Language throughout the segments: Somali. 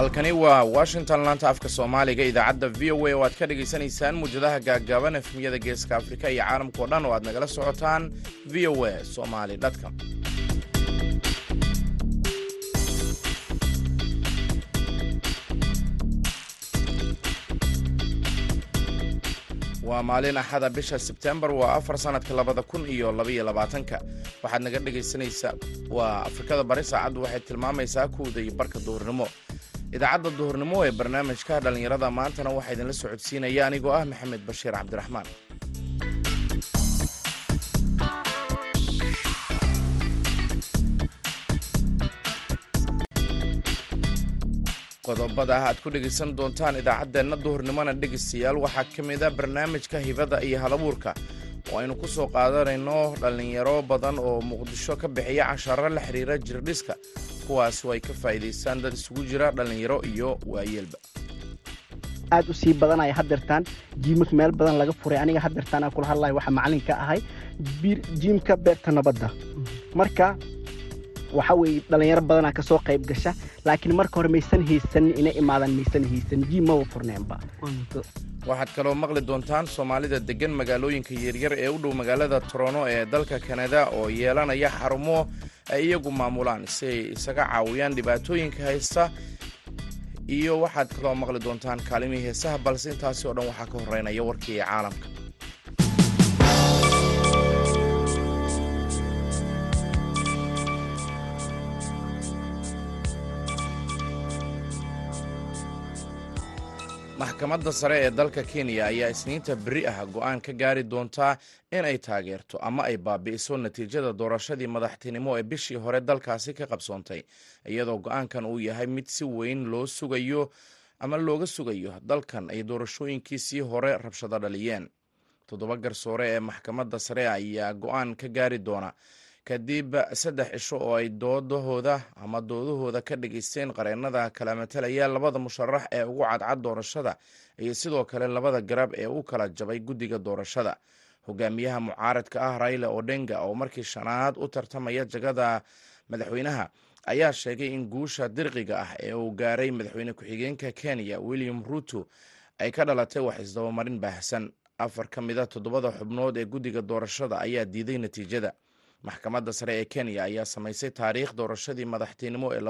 halkani waa washington laanta afka soomaaliga idaacadda v o a oo aad ka dhagaysanaysaan muwjadaha gaaggaaban efmiyada geeska afrika iyo caalamkao dhan oo aad nagala socotaan v o a somali com. Waa maalin axada bisha sebtembar waa afar sanadka labada kun iyo labaiyo labaatanka. Waxaad naga dhegaysanaysaa waa afrikada bari saacaddu waxay tilmaamaysaa kuwda iyo barka duhurnimo idaacadda duhurnimo ee barnaamijka dhallinyarada maantana waxaa idinla socodsiinaya anigoo ah maxamed bashiir cabdiraxmaan. Qodobada aad ku dhegaysan doontaan idaacaddeenna duhurnimona dhegaystayaal waxaa ka mid a barnaamijka hibada iyo halabuurka. Oo aynu ku soo qaadanayno dhallinyaro badan oo muqdisho ka bixiya cashaaro la xiriira jirdhiska kuwaas oo ay ka faa'iidaystaan dad isugu jira dhallinyaro iyo waayeelba. Aad u sii badanaya hadeertaan jiimaka meel badan laga furay aniga hadeertaan aan kula hadlayo waxaa macalin ka ahay jiimka beerta nabadda. Marka waxa weeye dhallinyaro badanaa ka soo qayb gasha laakiin marka hore maysan haysanin inay imaadaan maysan haysanin jiim maba furneenba waxaad kaloo maqli doontaan soomaalida deggan magaalooyinka yaryar ee u dhow magaalada torono ee dalka kanada oo yeelanaya xarumo ay iyagu maamulaan si ay isaga caawiyaan dhibaatooyinka haysta. Iyo waxaad kaloo maqli doontaan kaalimihii heesaha balse intaasi oo dhan waxaa ka horeynaya warkii caalamka maxkamadda sare ee dalka kenya ayaa isniinta beri ah go'aan ka gaari doontaa in ay taageerto ama ay baabi'iso natiijada doorashadii madaxtinimo ee bishii hore dalkaasi ka qabsoontay iyadoo go'aankan uu yahay mid si weyn loo sugayo ama looga sugayo dalkan ay doorashooyinkiisii hore rabshado dhaliyeen. Toddoba garsoore ee maxkamadda sare ayaa go'aan ka gaari doona kadib saddex cisho oo ay doodahooda ama doodahooda ka dhageysteen qareennada kala matalaya labada musharax ee ugu cadcad doorashada iyo sidoo kale labada garab ee u kala jabay guddiga doorashada. Hogaamiyaha mucaaradka ah raila odhenga oo markii shanaad u tartamaya jagada madaxweynaha ayaa sheegay in guusha dirqiga ah ee uu gaaray madaxweyne ku-xigeenka kenya william ruto ay ka dhalatay wax isdabamarin baahsan. Afar ka mida toddobada xubnood ee guddiga doorashada ayaa diiday natiijada maxkamadda sare ee kenya ayaa samaysay taariikh doorashadii madaxtinimo ee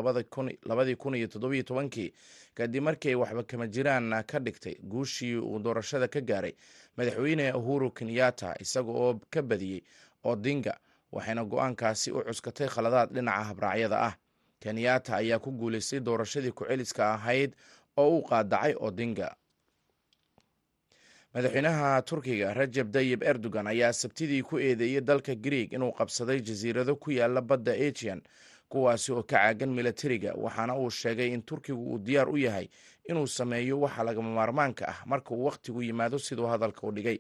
labadii kun iyo toddobiyo tobankii kadib markii ay waxba kama jiraan ka dhigtay guushii uu doorashada ka gaaray madaxweyne uhuru kenyatta isaga oo ka badiyey odinga waxayna go'aankaasi u cuskatay khaladaad dhinaca habraacyada ah. Kenyatta ayaa ku guulaystay doorashadii ku-celiska ahayd oo uu qaadacay odinga madaxweynaha turkiga rajab tayib erdogan ayaa sabtidii ku eedeeyey dalka grieg inuu qabsaday jasiirado ku yaalla badda ajian kuwaasi oo ka caagan milatariga waxaana uu sheegay in turkigu uu diyaar u yahay inuu sameeyo waxa lagama maarmaanka ah marka uu wakhtigu yimaado siduu hadalka u dhigay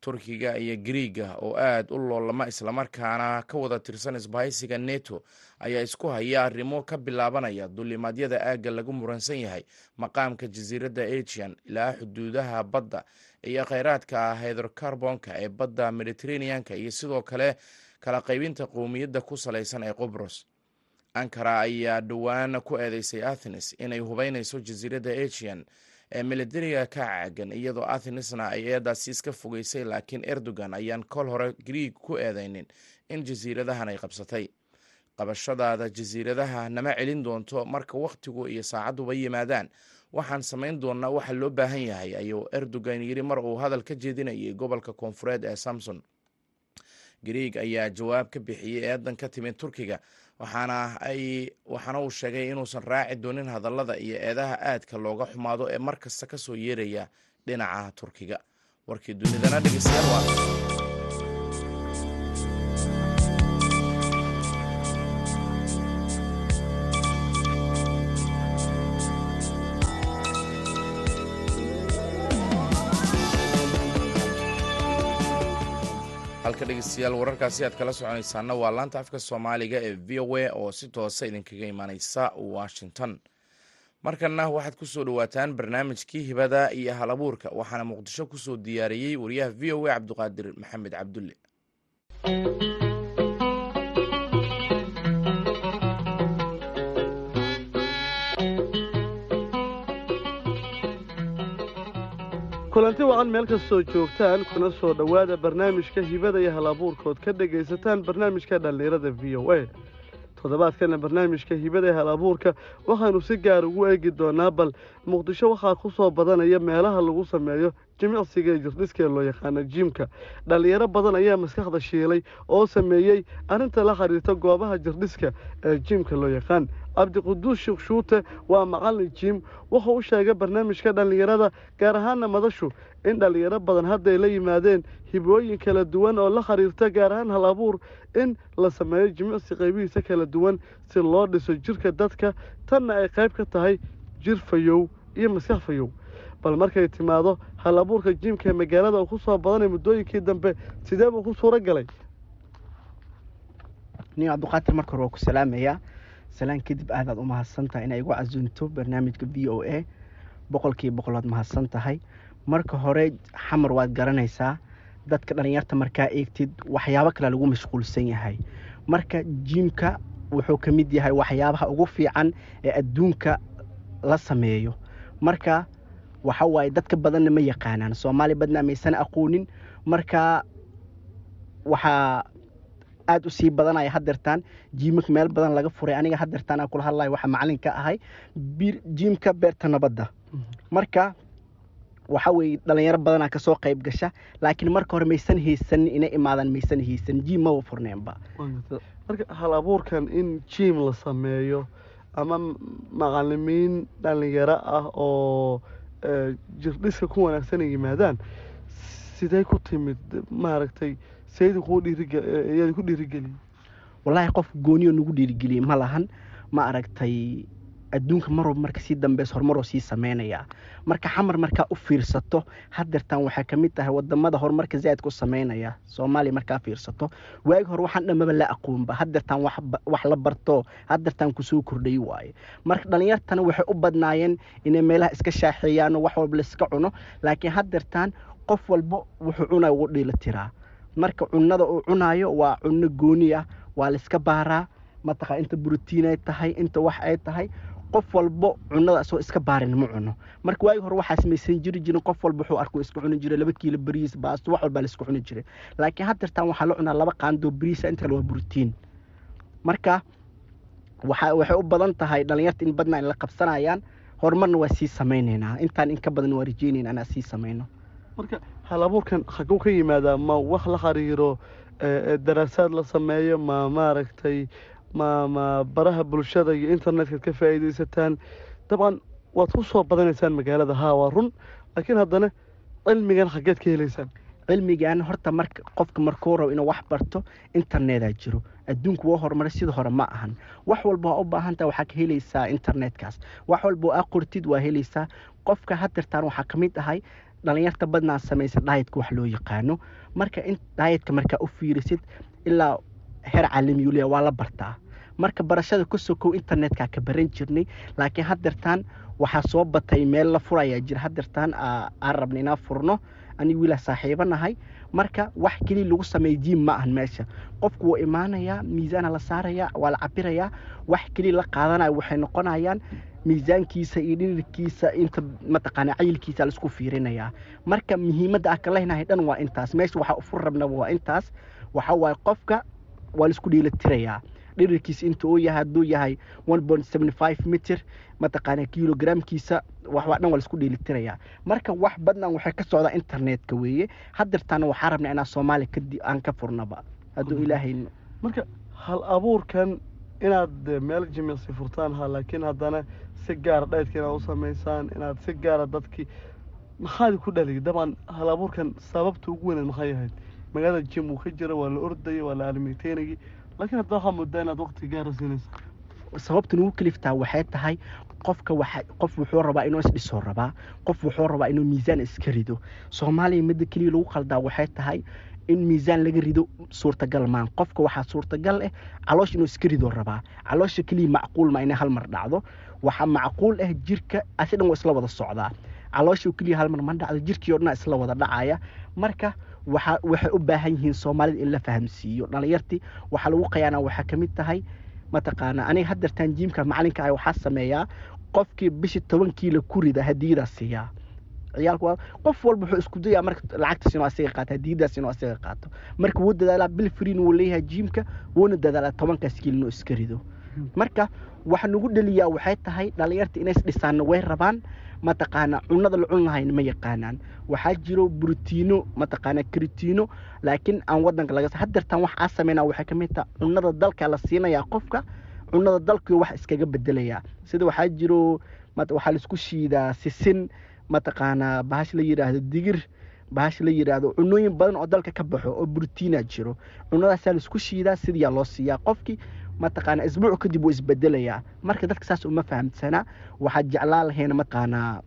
turkiga iyo griiga oo aad u loolama islamarkaana ka wada tirsan isbahaysiga neto ayaa isku haya arrimo ka bilaabanaya dulimaadyada aagga lagu muransan yahay maqaamka jasiiradda ajian ilaa xuduudaha badda iyo kheyraadka hydrocarbonka ee badda mediteraneanka iyo sidoo kale kala qaybinta qowmiyadda ku salaysan ee qobros. Ankara ayaa dhowaan ku eedeysay athenes inay hubeynayso jasiiradda ajian ee milatariga ka caagan iyadoo athenesna ay eedaasi iska fogeysay laakiin erdogan ayaan kol hore griig ku eedeynin in jasiiradahan ay qabsatay. Qabashadaada jasiiradaha nama celin doonto marka wakhtigu iyo saacaduba yimaadaan. Waxaan samayn doonnaa waxa loo baahan yahay ayuu erdogan yidhi mar uu hadal ka jeedinayay gobolka koonfureed ee samson griig ayaa jawaab ka bixiyey eedan ka timid turkiga waxaana uu sheegay inuusan raaci doonin hadallada iyo eedaha aadka looga xumaado ee mar kasta ka soo yeeraya dhinaca turkiga. Warkii dunidana dhegeystayaal waa halka dhegeystayaal wararkaasi aad kala soconaysaana waa laanta afka soomaaliga ee v o a oo si toosa idinkaga imaaneysa washington. Markana waxaad ku soo dhawaataan barnaamijkii hibada iyo halabuurka waxaana muqdisho ku soo diyaariyey wariyaha v o a cabdiqaadir maxamed cabdulle kulanti wacan meel kastoo joogtaan kuna soo dhowaada barnaamijka hibada iyo halabuurkood ka dhegaysataan barnaamijka dhallinyarada v o a. Toddobaadkana barnaamijka hibada iyo hal abuurka waxaanu si gaar ugu eegi doonaa bal muqdisho waxaa ku soo badanaya meelaha lagu sameeyo jimicsiga ee jirdhiska ee loo yaqaano jiimka dhallinyaro badan ayaa maskaxda shiilay oo sameeyey arrinta la xiriirta goobaha jirdhiska ee jiimka loo yaqaan. Cabdiquduus sheekh shuute waa macallin jiim wuxuu u sheegay barnaamijka dhallinyarada gaar ahaana madashu in dhallinyaro badan hadday la yimaadeen hibooyin kala duwan oo la xiriirta gaar ahaan hal abuur in la sameeyo jimicsi qaybihiisa kala duwan si loo dhiso jirka dadka tanna ay qayb ka tahay jir fayow iyo maskax fayow bal markay timaado hal abuurka jiimka ee magaalada uu ku badanay muddooyinkii dambe sidee buu ku suuro galay? Nin cabdiqaadir marka hore waa ku salaamayaa. Salaan kadib aadaad u mahadsan tahay inay igu casuunto barnaamijka v o a. Boqolkiiba boqolaad mahadsan tahay marka hore xamar waad garanaysaa. Dadka dhallinyarta markaa eegtid waxyaabo kale lagu mashquulsan yahay. Marka jiimka wuxuu ka mid yahay waxyaabaha ugu fiican ee adduunka la sameeyo. Marka waxa waaye dadka badanna ma yaqaanaan. Soomaali badna maysan aqoonin. Marka waxaa aada u sii badanaya hadeertaan jiimik meel badan laga furay aniga hadeertaan aan kula hadlayo waxaa macalin ka ahay jiimka beerta nabadda. Marka waxa weeye dhalinyaro badanaa ka soo qayb gasha laakiin marka hore maysan haysanin inay imaadaan maysan haysanin jiim maba furneenba. Marka hal abuurkan in jiim la sameeyo ama macalimiin dhalinyaro ah oo jirdhiska ku wanaagsan ay yimaadaan sidee ku timid maaragtay saydi kuu dhiiriyaadi ku dhiirigeliyey wallaahi qof gooniyo nagu dhiirigeliyey ma lahan ma aragtay adduunka marwalba marka sii dambeys horumaroo sii sameynaya. Marka xamar markaa u fiirsato hadeertaan waxay ka mid tahay waddamada horumarka zaadka u sameynaya soomaaliya markaa fiirsato waagi hore waxaan dhamaba la aqoonba. Hadeertaan wax la barto hadeertaan ku soo kordhay waaye. Marka dhalinyartana waxay u badnaayeen inay meelaha iska shaaxeeyaan wax walba laiska cuno laakiin hadeertaan qof walba wuxuu cunaya ugu dhiila tiraa. Marka cunada uu cunaayo waa cunno gooni ah waa laiska baaraa. Mataqa inta brotiin ay tahay inta wax ay tahay qof walbo cunada asoo iska baarin ma cuno marka waagi hore waxaa samaysan jiri jirin qof walba wuxuu arku iska cuni jiray laba kiilo bariis baasto wax walbaa laiska cuni jiray. Laakiin hadeertaan waxaa la cunaa laba qaandoo bariisa inta kale waa brotiin marka waxa waxay u badan tahay dhalinyarta in badna ay la qabsanayaan horumarna waa sii samaynaynaa. Intaan in ka badan waa rajeynayna anaa sii samayno. Marka hal abuurkan ka yimaadaa ma wax la xiriiro daraasaad la sameeyo ma maaragtay ma baraha bulshada iyo internetka ka faa'iidaysataan. Dabcan waad ku soo badanaysaan magaalada haa waa run laakiin haddana cilmigan xaggeed ka helaysaan. Cilmigan horta marka qofka markuu rabo inuu wax barto internetaa jiro. Adduunku waa horumaray sida hore ma ahan. Wax walba waa u baahantaha waxaa ka helaysaa internetkaas. Wax walba aa qortid waa helaysaa. Qofka hadeertaan waxaa ka mid ahay dhalinyarta badnaa samaysa dhaayadka wax loo yaqaano. Marka in dhaayadka markaa u fiirisid ilaa heer caalamiyuliya waa la bartaa. Marka barashada ka sokow internetka ka baran jirnay laakiin hadeertaan waxaa soo batay meel la furayaa jira hadeertaan aan rabna inaa furno aniga wiilaa saaxiibo nahay marka wax keliya lagu sameeya ma ahan meesha. Qofku wuu imaanayaa miisaana la saarayaa waa la cabirayaa wax keliya la qaadanaya waxay noqonayaan miisaankiisa iyo dhirirkiisa inta mataqaana cayilkiisa la isku fiirinayaa. Marka muhiimadda aan ka lehnahay dhan waa intaas. Meesha waxaa u fur waa intaas. Waxa waaye qofka waa la isku dheelitirayaa. Dhirirkiisa inta uu yahay hadduu yahay mitir mataqaana kilogramkiisa waxbaa dhan waa la isku dheelitirayaa. Marka wax badnan waxay ka socdaa internetka weeye. Hadeertaana waxaa rabnaa inaa soomaaliya aan ka furnaba. Hadduu ilaahay marka hal abuurkan inaad meel jimicsi furtaan ha laakiin haddana si gaara dhaydka inaad u samaysaan inaad si gaara dadkii maxaadi ku dhaliyay dabcan hal abuurkan sababta ugu weyneed maxay ahayd magaalada jim uu ka jira waa la ordaya waa la almiteynayay laakiin hadda waxaa moodaa inaad waqti gaara siinaysa sababta nugu kaliftaa waxay tahay qofka qof wuxuu rabaa inuu isdhisoo rabaa qof wuxuu rabaa inuu miisaan iska rido. Soomaaliya midda keliya lagu qaldaa waxay tahay in miisaan laga rido suurtagal maan. Qofka waxaa suurtagal ah caloosh inuu iska rido rabaa. Caloosha keliya macquul ma inay hal mar dhacdo. Waxaa macquul ah jirka asi dhan waa isla wada socdaa. Caloosha keliya hal mar ma dhacdo jirkii oo dhan isla wada dhacaya. Marka waxay u baahan yihiin soomaalida in la fahamsiiyo. Dhalinyartii waxaa lagu qayaana waxaa ka mid tahay mataqaana aniga hadeertaan jiimka macalinka ah waxaa sameeyaa qofkii bishii toban kiilo ku rida hadiyadaa siiyaa ciyaalku qof walba wuxuu isku dayaa marka lacagtaas inuu asiga qaato hadiidaas inuu asiga qaato. Marka wuu dadaalaa bil friin wuu leeyahay jiimka wuuna dadaalaa tobankaas kiil inuu iska rido. Marka waxa nagu dhaliyaa waxay tahay dhalinyarta inays dhisaanna way rabaan mataqaana cunada la cun lahayna ma yaqaanaan. Waxaa jiro brotiino mataqaana kritiino laakiin aan wadanka laga hadeertaan wax aa sameynaa waxay ka mid taha cunada dalka la siinayaa qofka cunada dalkii wax iskaga bedelayaa. Sida waxaa jiro waxaa la isku shiidaa sisin mataqaanaa bahash la yidhaahdo digir bahash la yidhaahdo cunooyin badan oo dalka ka baxo oo brotiina jiro. Cunadaasaa la isku shiidaa sidiyaa loo siiyaa qofkii mataqaana isbuuc kadib wuu isbedelayaa marka dadka saas uma fahamsanaa waxaa jeclaa lahayna mataqaanaa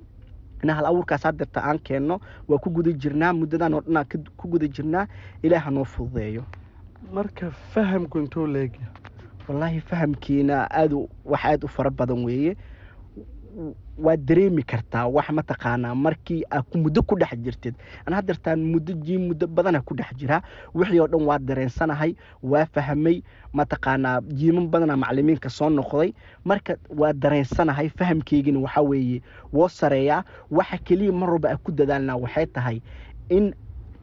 ina hal abuurkaas hadeerta aan keenno waa ku guda jirnaa muddadan oo dhanaa ku guda jirnaa ilaah hanoo fududeeyo. Marka fahamku intuu leegya wallaahi fahamkiina aad wax aada u fara badan weeye waad dareemi kartaa wax mataqaanaa markii aad muddo ku dhex jirtid. An hadeertaan muddo jiim muddo badana ku dhex jiraa wixii oo dhan waa dareensanahay waa fahmay mataqaanaa jiiman badana maclimiinka soo noqday. Marka waa dareensanahay fahamkeygina waxaa weeye woo sareeyaa waxa keliya mar walba ku dadaalnaa waxay tahay in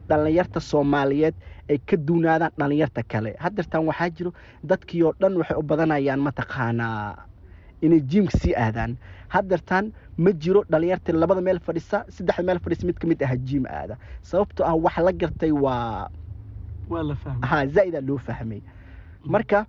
dhallinyarta soomaaliyeed ay ka duunaadaan dhallinyarta kale. Hadeertaan waxaa jiro dadkii oo dhan waxay u badanayaan mataqaanaa inay jiimka sii aadaan. Hadeertaan ma jiro dhalinyarta labada meel fadhisa saddexda meel fadhisa mid ka mid aha jiim aada. Sababtoo ah wax la gartay waa ha zaa'idaa loo fahmay. Marka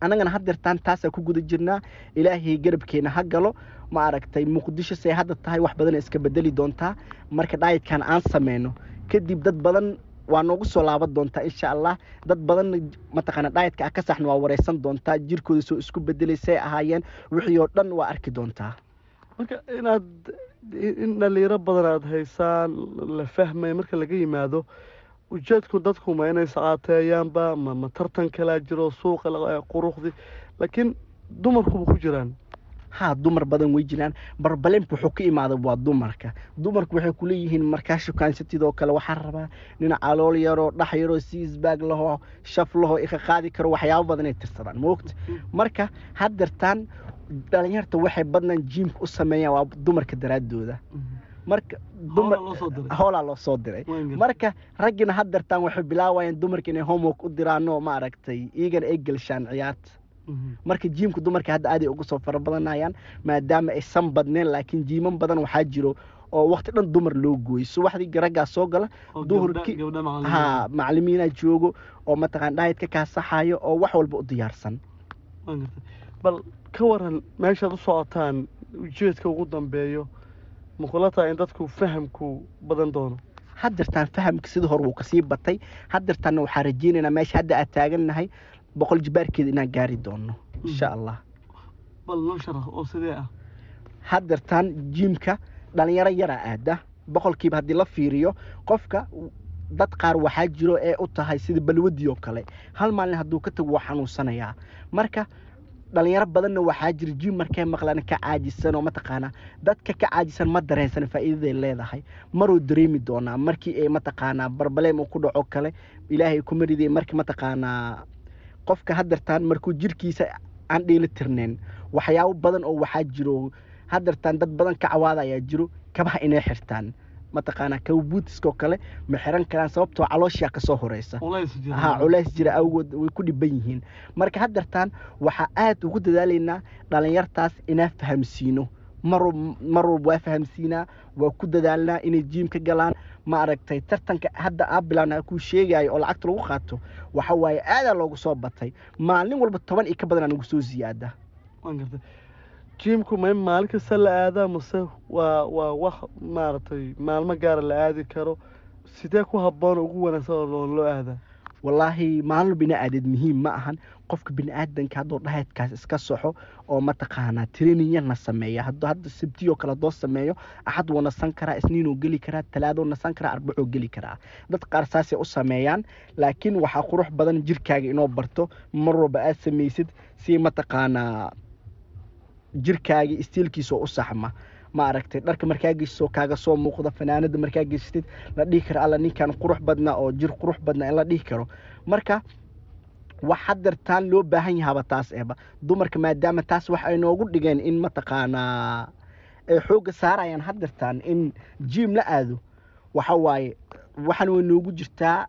annagana hadeertaan taasaa ku guda jirnaa ilaahay garabkeena ha galo ma aragtay muqdisho say hadda tahay wax badana iska bedeli doontaa. Marka dhaayidkan aan sameyno kadib dad badan waa noogu soo laaban doontaa insha allah dad badanna mataqaana dhaayadka ah ka saxna waa wareysan doontaa jirkooda soo isku bedelaysay ahaayeen. Wixii oo dhan waa arki doontaa marka inaad in dhalinyaro badan aada haysaan la fahmay marka laga yimaado ujeedku dadku ma inay saqaateeyaanba ma ma tartan kalaa jiro suuqa quruxdi. Laakiin dumarkuba ku jiraan haa dumar badan way jiraan. Barbalemka wuxuu ka imaada waa dumarka. Dumarku waxay kuleeyihiin markaa shukaansatidoo kale waxaa rabaa nin calool yaroo dhax yaroo siisbaag lahoo shaf lahoo ika qaadi karo waxyaabo badan ay tirsadaan. Moogta marka hadeertaan dhalinyarta waxay badnaan jiimka u sameeyaan waa dumarka daraadooda. Marka hoolaa loo soo diray. marka raggina hadeertaan waxay bilaawayaan dumarka inay homework u diraanoo ma aragtay iyagana ay gelshaan ciyaarta marka jiimka dumarka hadda aaday uga soo fara badanayaan maadaama aysan badneen laakiin jiiman badan waxaa jiro oo wakti dhan dumar loo gooyey. Subaxdii raggaa soo gala duhurkii ha macalimiinaa joogo oo mataqaan dhaayid ka kaasaxayo oo wax walba u diyaarsan. Bal ka waran meeshaad u socotaan ujeedka ugu dambeeyo makula tahay in dadku fahamku badan doono? Hadeertaan fahamka sida hore wuu ka sii batay. Hadeertaanna waxaa rajeynaynaa meesha hadda aad taagannahay boqol jibaarkeeda inaan gaari doono insha allah bal noo sharax oo sidee ah? Hadeertaan jiimka dhalinyaro yaraa aada boqolkiiba haddii la fiiriyo qofka dad qaar waxaa jiro ee u tahay sida balwadii oo kale. Hal maalin hadduu ka tago waa xanuunsanayaa. Marka dhalinyaro badanna waxaa jira jiim markay maqlaan ka caajisan oo mataqaanaa dadka ka caajisan ma dareensan faa'iidaday leedahay. Maruu dareemi doonaa markii ay mataqaanaa barbaleem uu ku dhaco kale ilaahay ku mariday markii mataqaanaa qofka hadeertaan markuu jirkiisa aan dheeli tirnayn waxyaabo badan oo waxaa jiro. Hadeertaan dad badan ka cawaada ayaa jiro kabaha inay xirtaan. Mataqaanaa kaba buutiskoo kale ma xiran karaan sababtoo calooshaa ka soo horeysa. Ha culays jira awgood way ku dhiban yihiin. Marka hadeertaan waxaa aada ugu dadaalaynaa dhalinyartaas inaa fahamsiino. Mar mar walba waa fahamsiinaa waa ku dadaalnaa inay jiim ka galaan ma aragtay tartanka hadda aa bilaabna kuu sheegayo oo lacagta lagu qaato. Waxa waaye aadaa loogu soo batay. Maalin walba toban iyo ka badanaa nagu soo ziyaada. Jiimku ma in maalin kasta la aadaa mase waa waa wax maaragtay maalmo gaara la aadi karo? Sidee ku habboon ugu wanaagsan oo loo aadaa wallaahi maalin bini aadeed muhiim ma ahan qofka bini aadanka hadduu dhahaydkaas iska soxo oo mataqaanaa trainingyana sameeya hadduu hadda sabtiyoo kale doo sameeyo axad wuu nasan karaa isniinuu geli karaa talaadoo nasan karaa arbacoo geli karaa. Dad qaar saasay u sameeyaan laakiin waxaa qurux badan jirkaaga inoo barto. Mar walba aad samaysid si mataqaanaa jirkaaga istiilkiisa oo u saxma. Ma aragtay dharka markaa geshso kaaga soo muuqda fanaanada markaa geshtid la dhihi karo alla ninkan qurux badna oo jir qurux badna in la dhihi karo. Marka wax hadeertaan loo baahan yahaba taas eeba. Dumarka maadaama taas wax ay noogu dhigeen in mataqaanaa ay xoogga saarayaan haddirtaan in jiim la aado. Waxa waaye waxaan way noogu jirtaa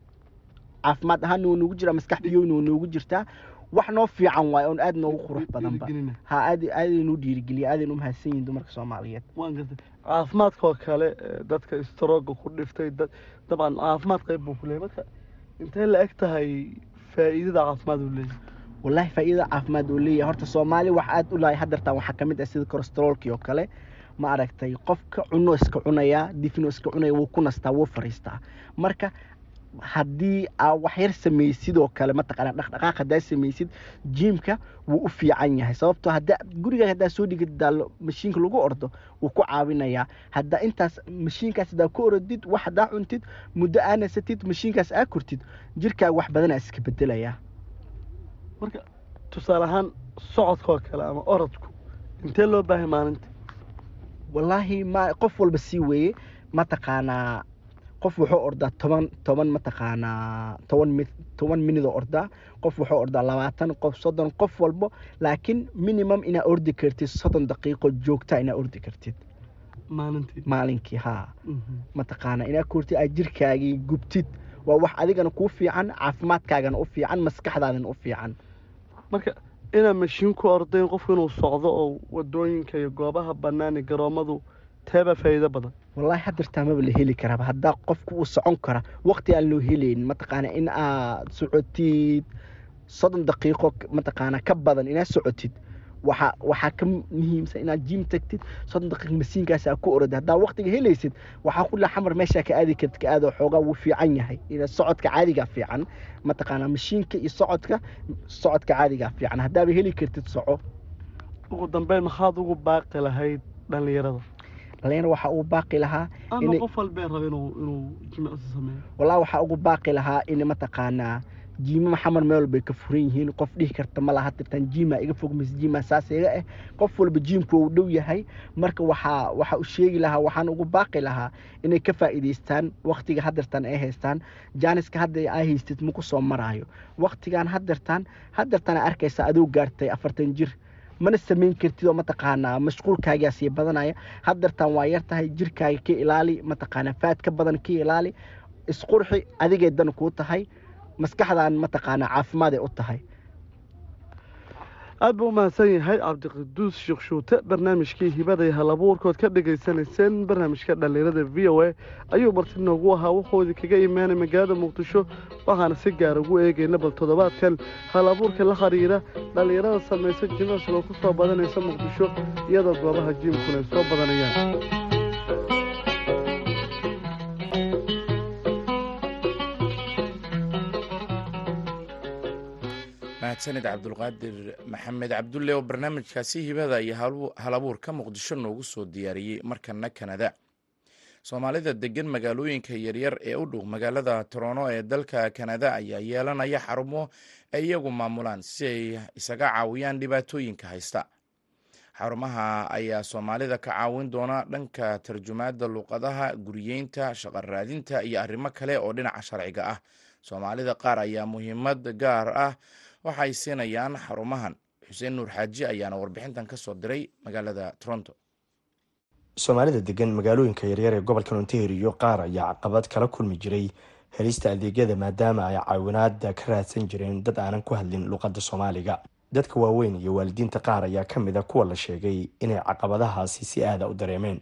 caafimaad ahaanna way noogu jiraa maskax biyowna way noogu jirtaa wax noo fiican waaye oon aad noogu qurux badanba ha aad aadaynuu dhiirigeliya aadaynu umahadsan yihiin dumarka soomaaliyeed. Waan gartay. Caafimaadkoo kale dadka istrooga ku dhiftay dabcan caafimaad qayb buu ku marka intee la eg tahay faa'iidada caafimaad uu leeyahay. Wallaahi faa'iidada caafimaad uu leeyahay. Horta soomaali wax aad u lahay haddartaan waxaa ka mid ah sida kolestaroolkii oo kale ma aragtay qofka cuno iska cunayaa difino iska cunaya wuu ku nastaa wuu fariistaa. Marka haddii aa wax yar samaysid oo kale mataqaana dhaqdhaqaaq haddaa samaysid jiimka wuu u fiican yahay. Sababtoo haddaa guriga haddaa soo dhigid daalo mashiinka lagu ordo wuu ku caawinayaa. Haddaa intaas mashiinkaas haddaa ku orodid wax haddaa cuntid muddo aa nasatid mashiinkaas aa kortid jirkaaga wax badanaa iska bedelayaa marka tusaale ahaan socodkoo kale ama orodku intee loo baahay maalinta? Wallaahi ma qof walba sii weeye mataqaanaa qof wuxuu ordaa toban toban mataqaanaa toban toban minidoo ordaa qof wuxuu ordaa labaatan qof soddon qof walbo laakiin minimum inaa ordi kartid soddon daqiiqo joogtaa inaa ordi kartid. Maalinkii haa. Mataqaanaa inaa kortid aad jirkaagii gubtid. Waa wax adigana kuu fiican caafimaadkaagana u fiican maskaxdaadana u fiican. Marka inaa mashiin ku ordayn qofku inuu socdo oo waddooyinka iyo goobaha bannaan iyo teebaa faa'iido badan. Wallaahi haddirtaa maba la heli karaaba haddaa qofku uu socon kara waqti aan loo helayn mataqaana in aad socotid soddon daqiiqo mataqaana ka badan inaad socotid. Waxa waxaa ka muhiimsan inaad jiim tagtid soddon daqiiq masiinkaas aa ku orod haddaa waqtiga helaysid waxaa ku xamar meeshaa ka aadi kartid ka xoogaa wuu fiican yahay. Ina socodka caadigaa fiican mataqaana mashiinka iyo socodka socodka caadigaa fiican. Haddaaba heli kartid soco. Ugu dambeyn maxaad ugu baaqi lahayd dhallinyarada dhalinyar waxaa ugu baaqi lahaa wallahi waxaa ugu baaqi lahaa in mataqaanaa jiimama xamar meel walbay ka furan yihiin. Qof dhihi karta ma laha dirtaan jiimaa iga fog mise jiimaa saas iga ah qof walba jiimku uu dhow yahay. Marka waxaa waxaa u sheegi lahaa waxaan ugu baaqi lahaa inay ka faa'iidaystaan waqtiga haddirtaan ay haystaan. Jaaniska hadda aa haystid maku soo maraayo. Waqtigaan haddirtaan haddirtaan aa arkaysa adoo gaartay afartan jir mana samayn kartid oo mataqaanaa mashquulkaagaa sii badanaya. Haddartaan waa yar tahay jirkaaga ka ilaali mataqaanaa faad ka badan ka ilaali isqurxi adigay dan kuu tahay maskaxdan mataqaanaa caafimaad ay u tahay aad buu umahadsan yahay cabdiqaduus sheekh shuute barnaamijkii hibada iyo halabuurkood ka dhagaysanayseen barnaamijka dhallinyarada v o a. Ayuu marti noogu ahaa wuxuudi kaga imaanay magaalada muqdisho waxaana si gaar ugu eegayna bal toddobaadkan. Halabuurka la xiriira dhallinyarada samaysa jimicsiga ku soo badanaysa muqdisho iyadoo goobaha jiimkuna soo badanayaan mahadsanid cabdulqaadir maxamed. Cabdulle oo barnaamijkaasi hibada iyo halabuurka muqdisho noogu soo diyaariyey markana kanada. Soomaalida degan magaalooyinka yaryar ee u dhow magaalada torono ee dalka kanada ayaa yeelanaya xarumo ay iyagu maamulaan si ay isaga caawiyaan dhibaatooyinka haysta. Xarumaha ayaa soomaalida ka caawin doona dhanka tarjumaadda luuqadaha guriyeynta shaqaraadinta iyo arrimo kale oo dhinaca sharciga ah. Soomaalida qaar ayaa muhiimad gaar ah waxay siinayaan xarumahan. Xuseen nuur xaaji ayaana warbixintan ka diray magaalada toronto. Soomaalida degan magaalooyinka yaryar ee gobolka ontario qaar ayaa caqabad kala kulmi jiray. Helista adeegyada maadaama ay caawinaada ka raadsan jireen dad aanan ku hadlin luuqadda soomaaliga. Dadka waaweyn iyo waalidiinta qaar ayaa ka mid a kuwa la sheegay inay caqabadahaasi si aada u dareemeen.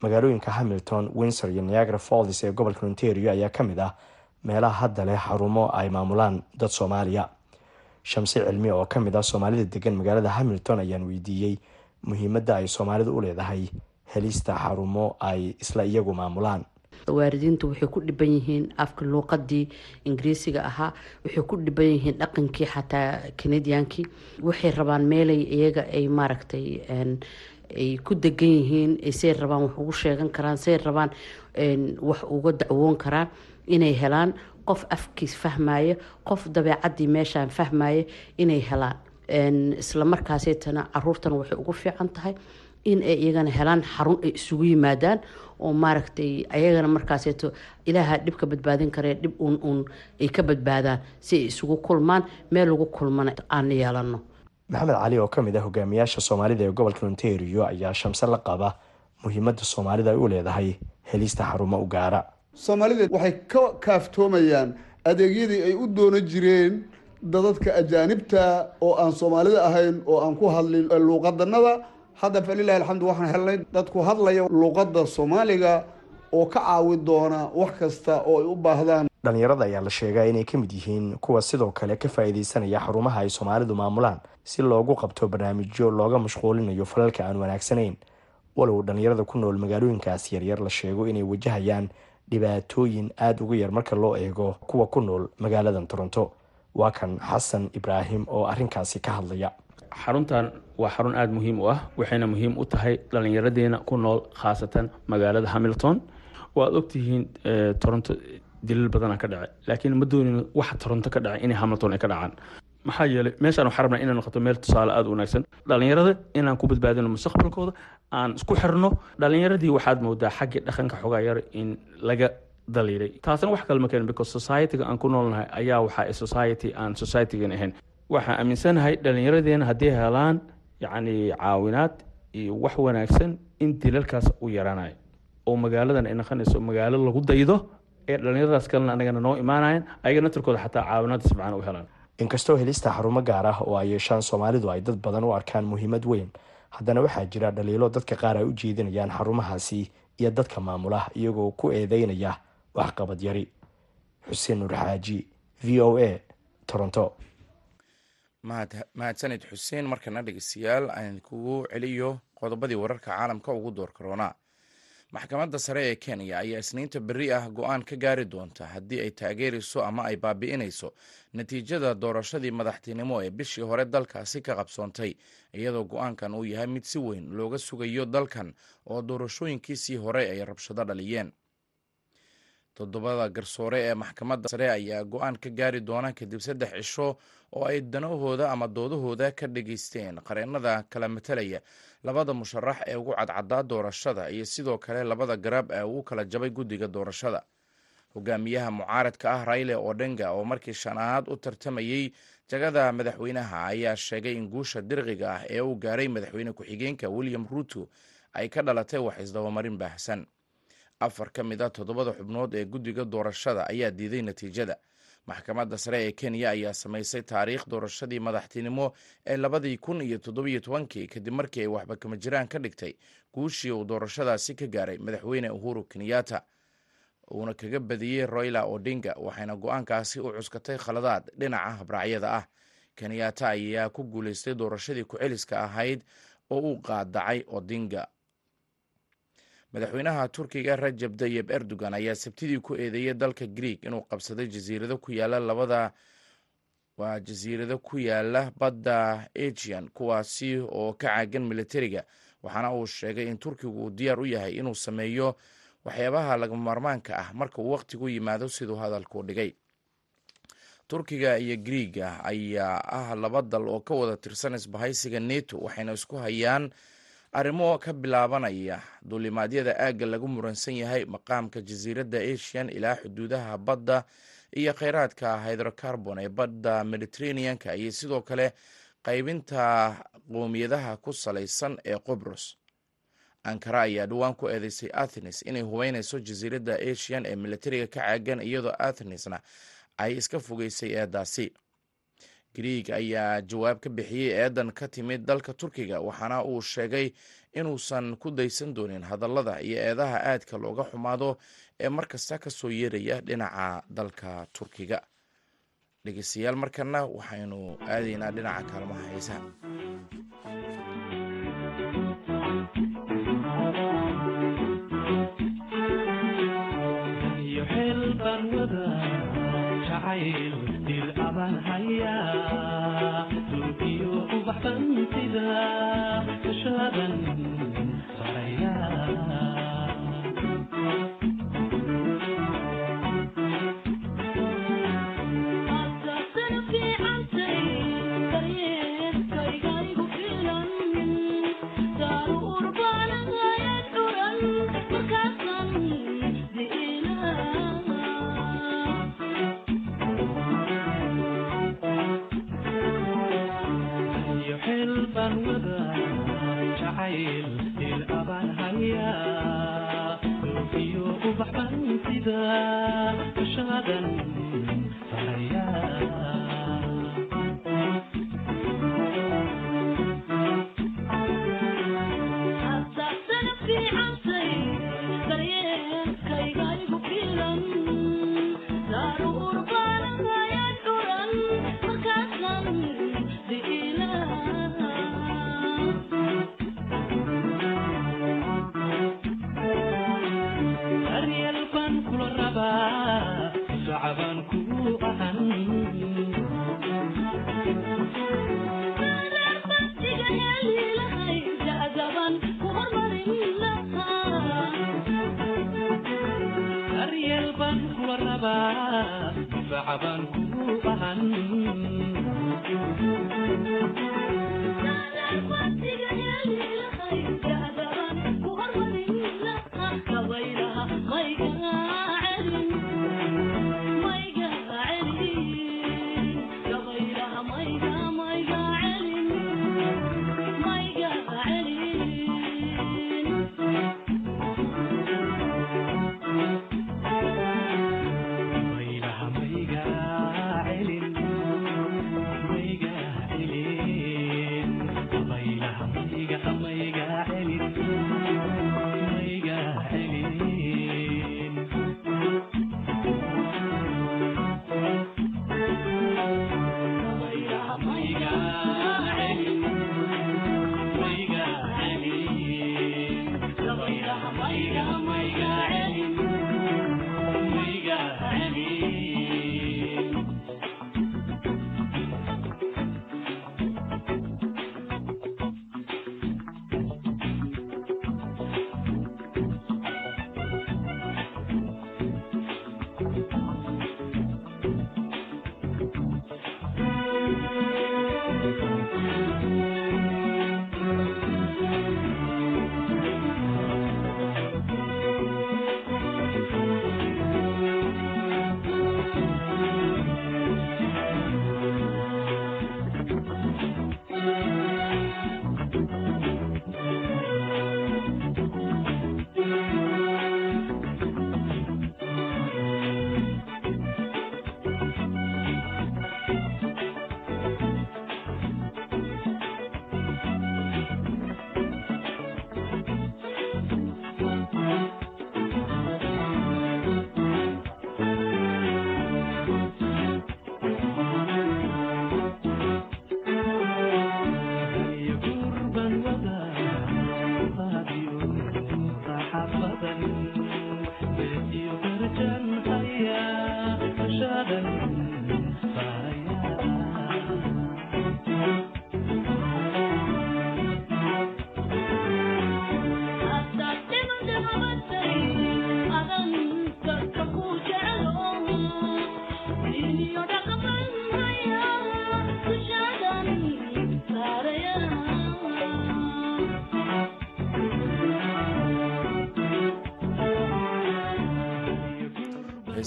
Magaalooyinka hamilton windsor iyo niagara falls ee gobolka ontario ayaa ka mid ah meelaha hadda leh xarumo ay maamulaan dad soomaaliya shamse cilmi oo ka mid ah soomaalida degan magaalada hamilton ayaan weydiiyey muhiimadda ay soomaalidu u leedahay helista xarumo ay isla iyagu maamulaan. Waalidiintu waxay ku dhiban yihiin afka luuqadii ingiriisiga ahaa waxay ku dhiban yihiin dhaqankii xataa kanadiyankii waxay rabaan meelay iyaga ay maaragtay ay ku degan yihiin say rabaan wax ugu sheegan karaan say rabaan wax uga dacwoon karaan inay helaan qof afkiis fahmaya qof dabeecadii meeshaan fahmaya inay helaan. Isla markaaseytana caruurtana waxay ugu fiican tahay in ay iyagana helaan xarun ay isugu yimaadaan oo maaragtay ayagana markaaseeto ilaaha dhibka badbaadin karee dhib uun uun ay ka badbaadaan si ay isugu kulmaan meel lagu kulmana aan yeelano maxamed cali oo ka mid ah hogaamiyaasha soomaalida ee gobolka ontario ayaa shamse la qaba muhiimadda soomaalida ay u leedahay helista xarumo u gaara soomaalida waxay ka kaaftoomayaan adeegyadii ay u doonan jireen dadadka ajaanibta oo aan soomaalida ahayn oo aan ku hadlin luuqadanada hadda falilahi alxamdu waxaan helnay dadku hadlaya luuqadda soomaaliga oo ka caawi doona wax kasta oo ay u baahdaan. Dhalinyarada ayaa la sheegaa inay ka mid yihiin kuwa sidoo kale ka faa-iideysanaya xarumaha ay soomaalidu maamulaan. Si loogu qabto barnaamijyo looga mashquulinayo falalka aan wanaagsanayn walow dhalinyarada ku nool magaalooyinkaas yaryar la sheego inay wajahayaan dhibaatooyin aada uga yar marka loo eego kuwa ku nool magaaladan toronto. Waa kan xasan ibraahim oo arrinkaasi ka hadlaya. Xaruntan waa xarun aada muhiim u ah waxayna muhiim u tahay dhallinyaradeena ku nool khaasatan magaalada hamilton. Waad ogtihiin toronto dilil badana ka dhacay laakiin ma doonin waxa toronto ka dhacay inay hamilton ay ka dhacaan maxaa yeelay meeshaan waxaa rabnaa inay noqoto meel tusaale aada u wanaagsan. Dhallinyarada inaan ku badbaadino mustaqbalkooda aan isku xirno dhallinyaradii waxaad moodaa xaggii dhaqanka xogaa yar in laga daliiray taasna wax kale ma keenin because society-ga aan ku noolnahay ayaa waxaa society aan society-gan ahayn. Waxaan aaminsanahay dhallinyaradeena haddii helaan yacni caawinaad iyo wax wanaagsan in dilalkaas u yaraanayo oo magaaladan ay noqonayso magaalo lagu daydo ee dhallinyaradaas kalena anagana noo imaanayan ayaga natarkooda xataa caawinaad isbacaan u helaan inkastoo helista xarumo gaar ah oo ay yeeshaan soomaalidu ay dad badan u arkaan muhiimad weyn. Haddana waxaa jira dhaliilo dadka qaar ay u jeedinayaan xarumahaasi iyo dadka maamula iyagoo ku eedeynaya waxqabad yari. Xuseen nuur xaaji v o a toronto. Mahadsanid xuseen markana dhegeystayaal aan kugu celiyo qodobadii wararka caalamka ugu door karoonaa maxkamadda sare ee kenya ayaa isniinta berri ah go'aan ka gaari doonta haddii ay taageerayso ama ay baabi'inayso natiijada doorashadii madaxtinimo ee bishii hore dalkaasi ka qabsoontay iyadoo go'aankan uu yahay mid si weyn looga sugayo dalkan oo doorashooyinkiisii hore ay rabshado dhaliyeen toddobada garsoore ee maxkamadda sare ayaa go'aan ka gaari doona kadib saddex cisho oo ay danahooda ama doodahooda ka dhageysteen qareennada kala matalaya labada musharax ee ugu cadcadaa doorashada iyo sidoo kale labada garab ee uu kala jabay guddiga doorashada. Hogaamiyaha mucaaradka ah rayle odhenga oo markii shanaad u tartamayey jagada madaxweynaha ayaa sheegay in guusha dirqiga ah ee uu gaaray madaxweyne ku-xigeenka william ruuto ay ka dhalatay wax isdabamarin baahsan afar ka mid a toddobada xubnood ee guddiga doorashada ayaa diiday natiijada. Maxkamadda sare ee kenya ayaa samaysay taariikh doorashadii madaxtinimo ee labadii kun iyo toddobiyo tobankii kadib markii ay waxba kama jiraan ka dhigtay guushii uu doorashadaasi ka gaaray madaxweyne uhuru kenyatta. Uuna kaga badiyey royla odinga waxayna go'aankaasi u cuskatay khaladaad dhinaca habraacyada ah. Kenyatta ayaa ku guuleystay doorashadii ku-celiska ahayd oo uu qaadacay odinga madaxweynaha turkiga rajab tayib erdogan ayaa sabtidii ku eedeeyay dalka greeg inuu qabsaday jasiirado ku yaalla labada waa jasiirado ku yaalla badda agian kuwaasi oo ka caagan militariga waxaana uu sheegay in turkigu uu diyaar u yahay inuu sameeyo waxyaabaha lagama maarmaanka ah marka uu wakhtigu yimaado siduu hadalku dhigay. Turkiga iyo griiga ayaa ah laba dal oo ka wada tirsan isbahaysiga neto waxayna isku hayaan arrimo ka bilaabanaya duulimaadyada aagga lagu muransan yahay maqaamka jasiiradda asian ilaa xuduudaha badda iyo kheyraadka hydrocarbon ee badda mediterraneanka iyo sidoo kale qaybinta qowmiyadaha ku salaysan ee qobros ankara ayaa dhowaan ku eedeysay athenes inay hubeynayso jasiiradda asian ee militariga ka caagan iyadoo athenesna ay iska fogeysay eedaasi griig ayaa jawaab ka bixiyey eedan ka timid dalka turkiga waxaana uu sheegay inuusan ku daysan doonin hadallada iyo eedaha aadka looga xumaado ee markasta ka soo yeeraya dhinaca dalka turkiga. Dhegeystayaal markana waxaynu aadaynaa dhinaca kaalmaha heesaha haya sida shaadan la rabaa difaaca kugu ahan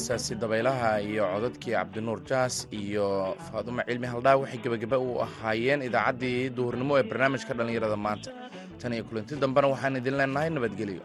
heestaasi dabaylaha iyo codadkii cabdinuur jaas iyo faadumo cilmi haldhaa waxay gebagaba u ahaayeen idaacaddii duhurnimo ee barnaamijka dhallinyarada maanta. Tan iyo kulanti dambena waxaan idin leenahay nabadgelyo